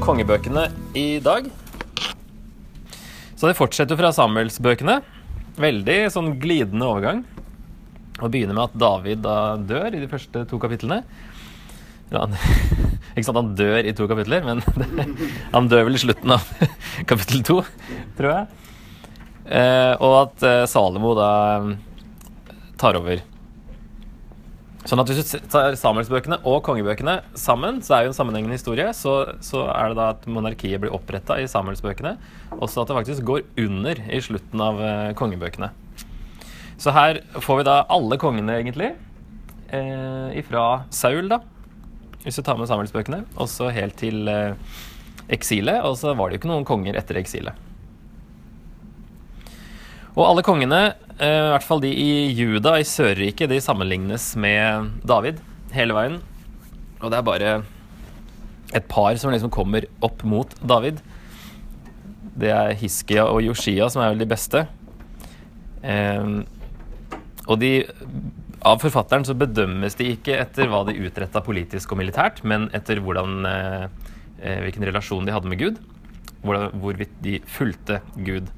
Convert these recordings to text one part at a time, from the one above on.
kongebøkene i dag. Så det fortsetter fra Samuelsbøkene. Veldig sånn glidende overgang. Og begynner med at David da dør i de første to kapitlene. Ja, han, ikke sant, han dør i to kapitler, men det, han dør vel i slutten av kapittel to, tror jeg. Eh, og at eh, Salomo da eh, tar over. Sånn at Hvis du tar Samuelsbøkene og kongebøkene sammen, så er jo en sammenhengende historie. Så, så er det da at monarkiet blir oppretta i Samuelsbøkene, og så at det faktisk går under i slutten av eh, kongebøkene. Så her får vi da alle kongene, egentlig. Eh, ifra Saul, da, hvis du tar med Samuelsbøkene, og så helt til eh, eksilet. Og så var det jo ikke noen konger etter eksilet. Og alle kongene, i hvert fall de i Juda, i Sørriket, de sammenlignes med David hele veien. Og det er bare et par som liksom kommer opp mot David. Det er Hiskia og Yoshia som er vel de beste. Eh, og de av forfatteren så bedømmes de ikke etter hva de utretta politisk og militært, men etter hvordan, eh, hvilken relasjon de hadde med Gud. Hvordan, hvorvidt de fulgte Gud.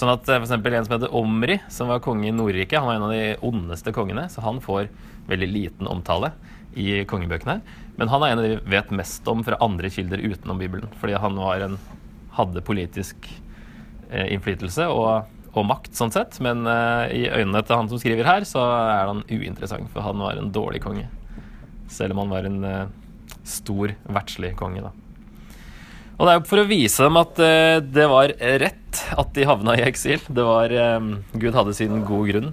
Sånn at for eksempel En som heter Omri, som var konge i Nordrike, han var en av de ondeste kongene, så han får veldig liten omtale i kongebøkene. Men han er en av de vi vet mest om fra andre kilder utenom Bibelen. Fordi han en, hadde politisk eh, innflytelse og, og, makt, sånn sett. Men eh, i øynene til han som skriver her, så er han uinteressant, for han var en dårlig konge. Selv om han var en eh, stor verdslig konge, da. Og det er jo for å vise dem at uh, det var rett at de havna i eksil. Det var um, Gud hadde sin gode grunn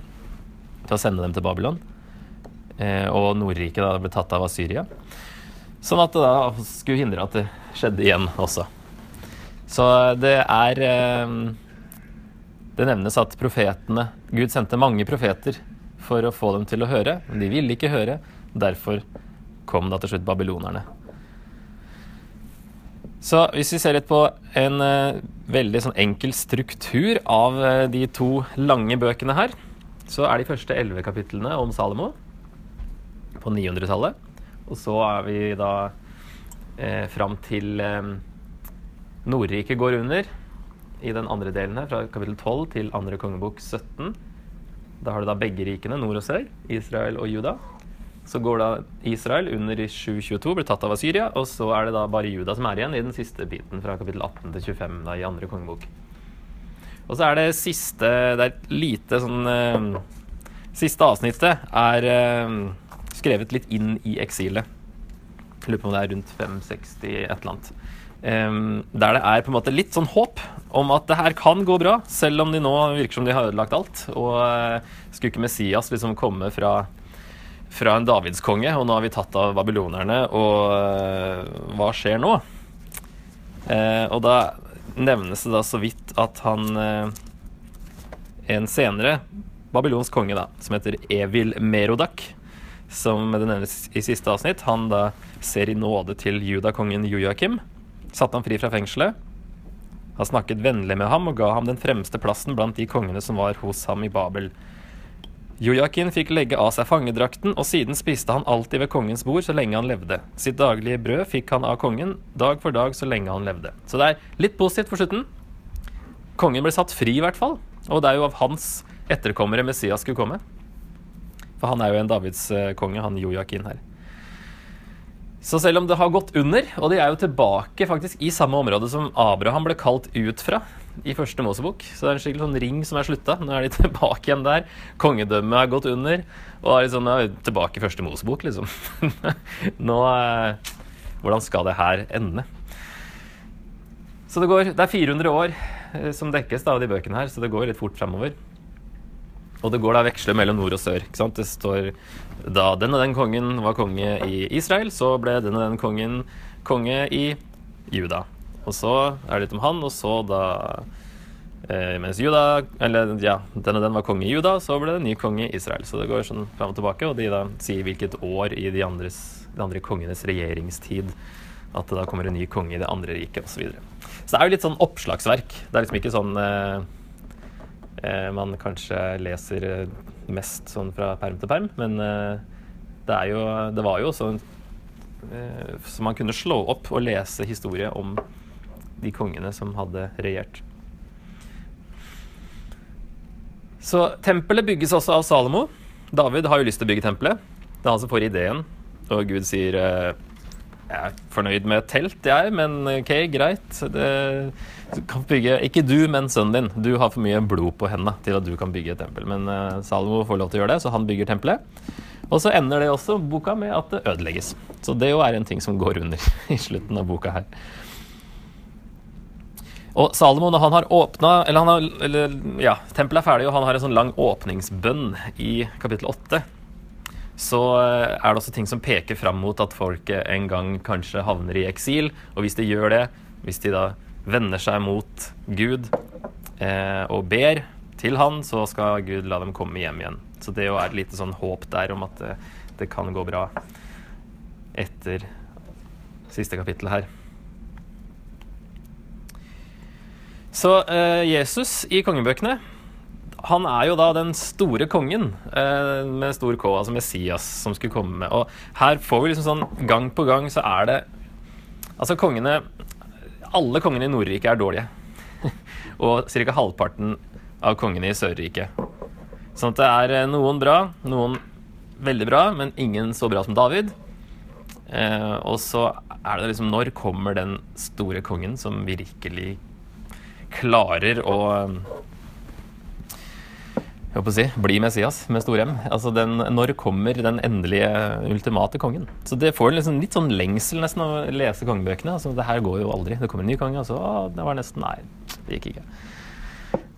til å sende dem til Babylon. Og Nordriket da ble tatt av Syria. Sånn at det da skulle hindre at det skjedde igjen også. Så det er Det nevnes at profetene Gud sendte mange profeter for å få dem til å høre, men de ville ikke høre. Derfor kom da til slutt babylonerne. Så hvis vi ser litt på en uh, veldig sånn enkel struktur av uh, de to lange bøkene her, så er de første elleve kapitlene om Salomo på 900-tallet. Og så er vi da uh, fram til um, Nordriket går under i den andre delen her, fra kapittel 12 til andre kongebok 17. Da har du da begge rikene, nord og sør, Israel og Juda. Så går da Israel under i 722, blir tatt av Syria, og så er det da bare Juda som er igjen i den siste biten fra kapittel 18 til 25 da, i andre kongebok. Og så er det siste Det er et lite sånn uh, Siste avsnittet er uh, skrevet litt inn i eksilet. Jeg lurer på om det er rundt 560 et eller annet. Um, der det er på en måte litt sånn håp om at det her kan gå bra, selv om de nå virker som de har ødelagt alt. Og uh, skulle ikke Messias liksom komme fra fra en davidskonge, og nå har vi tatt av babylonerne, og uh, hva skjer nå? Uh, og da nevnes det da så vidt at han uh, En senere babylonsk konge, da, som heter Evil Merodak, som det nevnes i siste avsnitt, han da ser i nåde til judakongen Joakim, satte han fri fra fengselet. Han snakket vennlig med ham og ga ham den fremste plassen blant de kongene som var hos ham i Babel. Jojakin fikk legge av seg fangedrakten, og siden spiste han alltid ved kongens bord så lenge han levde. Sitt daglige brød fikk han av kongen, dag for dag så lenge han levde. Så det er litt positivt for slutten. Kongen ble satt fri, i hvert fall. Og det er jo av hans etterkommere Messias skulle komme. For han er jo en Davids eh, han Jojakin her. Så selv om det har gått under, og de er jo tilbake faktisk i samme område som Abraham ble kalt ut fra i første Mosebok. Så det er en skikkelig sånn ring som er slutta. Nå er de tilbake igjen der. Kongedømmet er gått under. Og er liksom, er tilbake i første Mosebok, liksom. Nå eh, Hvordan skal det her ende? Så det går Det er 400 år eh, som dekkes da, av de bøkene her, så det går litt fort framover. Og det går da veksler mellom nord og sør. ikke sant? Det står da den og den kongen var konge i Israel, så ble den og den kongen konge i Juda. Og så er det litt om han, og så da eh, Mens Juda Eller ja, den og den var konge i Juda, så ble det ny konge i Israel. Så det går sånn fram og tilbake, og de da sier hvilket år i de, andres, de andre kongenes regjeringstid at det da kommer en ny konge i det andre riket, osv. Så, videre. så det er jo litt sånn oppslagsverk. Det er liksom ikke sånn eh, eh, man kanskje leser mest sånn fra perm til perm, men det er jo, det var jo også en så man kunne slå opp og lese historie om de kongene som hadde regjert. Så tempelet bygges også av Salomo. David har jo lyst til å bygge tempelet. Det er han som får ideen, og Gud sier eh, jeg er fornøyd med et telt, jeg, men ok, greit. Det, du kan bygge, ikke du, men sønnen din. Du har for mye blod på hendene til at du kan bygge et tempel. Men uh, Salomo får lov til å gjøre det, så han bygger tempelet. Og så ender det også boka med at det ødelegges. Så det jo er en ting som går under i slutten av boka her. Og Salomo, når han har åpna Eller, han har, eller ja, tempelet er ferdig, og han har en sånn lang åpningsbønn i kapittel 8. så eh, er det også ting som peker fram mot at folk en gang kanskje havner i eksil. Og hvis de gjør det, hvis de da vender seg mot Gud eh, og ber til han, så skal Gud la dem komme hjem igjen. Så det er et lite sånn håp der om at det, det kan gå bra etter siste kapittel her. Så eh, Jesus i kongebøkene han er jo da den store kongen eh, med stor K, altså Messias, som skulle komme med. Og her får vi liksom sånn Gang på gang så er det Altså, kongene Alle kongene i Nordriket er dårlige. og ca. halvparten av kongene i Sørriket. Sånn at det er eh, noen bra, noen veldig bra, men ingen så bra som David. Eh, og så er det liksom Når kommer den store kongen som virkelig klarer å jeg håper å si, bli Messias med stor M. Altså den, når kommer den endelige, ultimate kongen? Så det får liksom litt sånn lengsel nesten å lese kongebøkene. Altså, det her går jo aldri. Det kommer en ny konge, og så å, det var nesten Nei, det gikk ikke.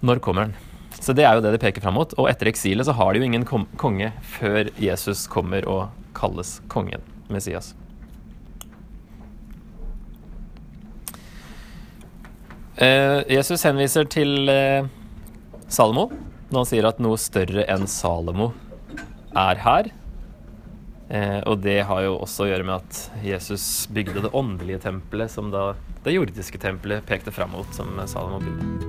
Når kommer den? Så det er jo det de peker fram mot. Og etter eksilet så har de jo ingen konge før Jesus kommer og kalles kongen, Messias. Eh, Jesus henviser til eh, Salomo når han sier at noe større enn Salomo er her. Eh, og det har jo også å gjøre med at Jesus bygde det åndelige tempelet, som da det jordiske tempelet pekte fram mot, som Salomo bygde.